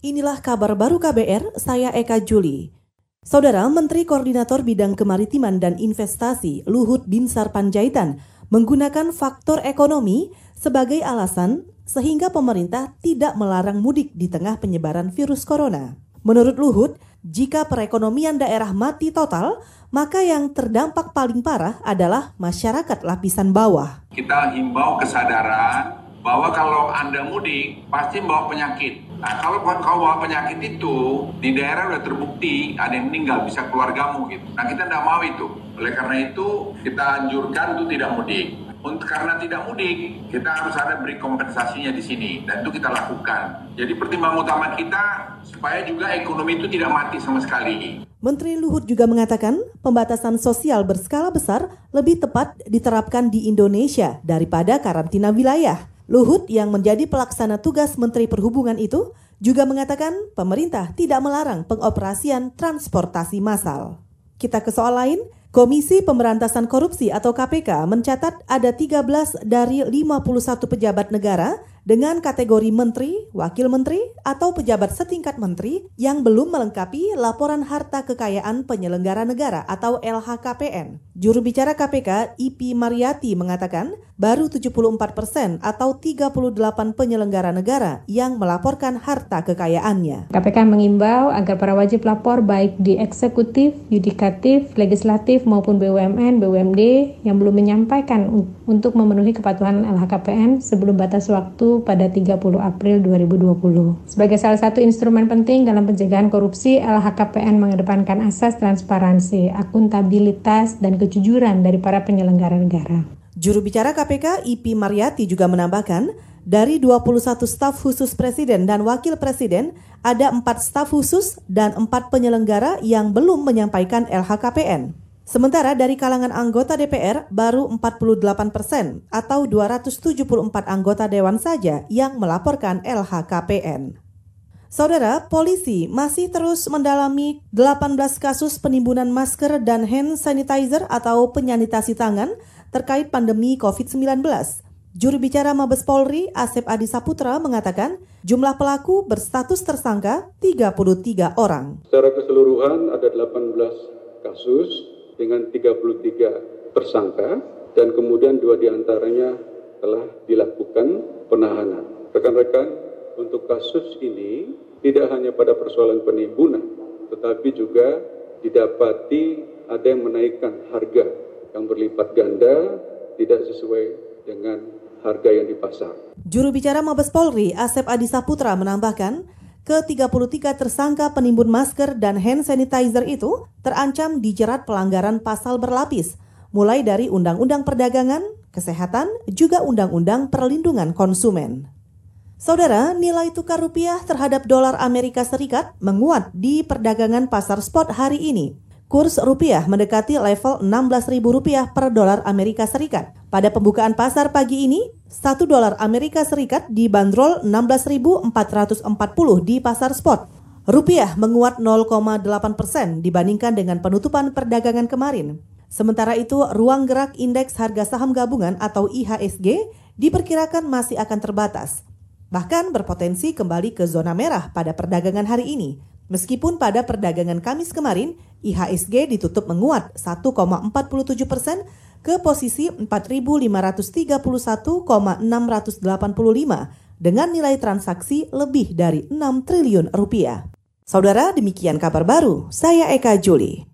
Inilah kabar baru KBR, saya Eka Juli. Saudara Menteri Koordinator Bidang Kemaritiman dan Investasi Luhut Binsar Panjaitan menggunakan faktor ekonomi sebagai alasan sehingga pemerintah tidak melarang mudik di tengah penyebaran virus corona. Menurut Luhut, jika perekonomian daerah mati total, maka yang terdampak paling parah adalah masyarakat lapisan bawah. Kita himbau kesadaran bahwa kalau Anda mudik pasti bawa penyakit. Nah, kalau kau bawa penyakit itu di daerah sudah terbukti ada yang meninggal bisa keluargamu gitu. Nah, kita tidak mau itu. Oleh karena itu kita anjurkan itu tidak mudik. Untuk karena tidak mudik, kita harus ada beri kompensasinya di sini dan itu kita lakukan. Jadi pertimbangan utama kita supaya juga ekonomi itu tidak mati sama sekali. Menteri Luhut juga mengatakan pembatasan sosial berskala besar lebih tepat diterapkan di Indonesia daripada karantina wilayah. Luhut yang menjadi pelaksana tugas Menteri Perhubungan itu juga mengatakan pemerintah tidak melarang pengoperasian transportasi massal. Kita ke soal lain, Komisi Pemberantasan Korupsi atau KPK mencatat ada 13 dari 51 pejabat negara dengan kategori menteri, wakil menteri, atau pejabat setingkat menteri yang belum melengkapi laporan harta kekayaan penyelenggara negara atau LHKPN. Juru bicara KPK, IP Mariati mengatakan, baru 74 persen atau 38 penyelenggara negara yang melaporkan harta kekayaannya. KPK mengimbau agar para wajib lapor baik di eksekutif, yudikatif, legislatif maupun BUMN, BUMD yang belum menyampaikan untuk memenuhi kepatuhan LHKPN sebelum batas waktu pada 30 April 2020. Sebagai salah satu instrumen penting dalam pencegahan korupsi, LHKPN mengedepankan asas transparansi, akuntabilitas, dan kejujuran dari para penyelenggara negara. Juru bicara KPK IP Mariati juga menambahkan, dari 21 staf khusus presiden dan wakil presiden, ada 4 staf khusus dan 4 penyelenggara yang belum menyampaikan LHKPN. Sementara dari kalangan anggota DPR baru 48 persen atau 274 anggota dewan saja yang melaporkan LHKPN. Saudara, polisi masih terus mendalami 18 kasus penimbunan masker dan hand sanitizer atau penyanitasi tangan terkait pandemi COVID-19. Juru bicara Mabes Polri, Asep Adi Saputra, mengatakan jumlah pelaku berstatus tersangka 33 orang. Secara keseluruhan ada 18 kasus dengan 33 tersangka dan kemudian dua di antaranya telah dilakukan penahanan. Rekan-rekan, untuk kasus ini tidak hanya pada persoalan penimbunan, tetapi juga didapati ada yang menaikkan harga yang berlipat ganda tidak sesuai dengan harga yang di pasar. Juru bicara Mabes Polri, Asep Adi Saputra menambahkan, ke-33 tersangka penimbun masker dan hand sanitizer itu terancam dijerat pelanggaran pasal berlapis, mulai dari Undang-Undang Perdagangan, Kesehatan, juga Undang-Undang Perlindungan Konsumen. Saudara, nilai tukar rupiah terhadap dolar Amerika Serikat menguat di perdagangan pasar spot hari ini. Kurs rupiah mendekati level Rp16.000 per dolar Amerika Serikat. Pada pembukaan pasar pagi ini, 1 dolar Amerika Serikat dibanderol 16.440 di pasar spot. Rupiah menguat 0,8 persen dibandingkan dengan penutupan perdagangan kemarin. Sementara itu, ruang gerak indeks harga saham gabungan atau IHSG diperkirakan masih akan terbatas. Bahkan berpotensi kembali ke zona merah pada perdagangan hari ini. Meskipun pada perdagangan Kamis kemarin, IHSG ditutup menguat 1,47 persen ke posisi 4.531,685 dengan nilai transaksi lebih dari 6 triliun rupiah. Saudara, demikian kabar baru. Saya Eka Juli.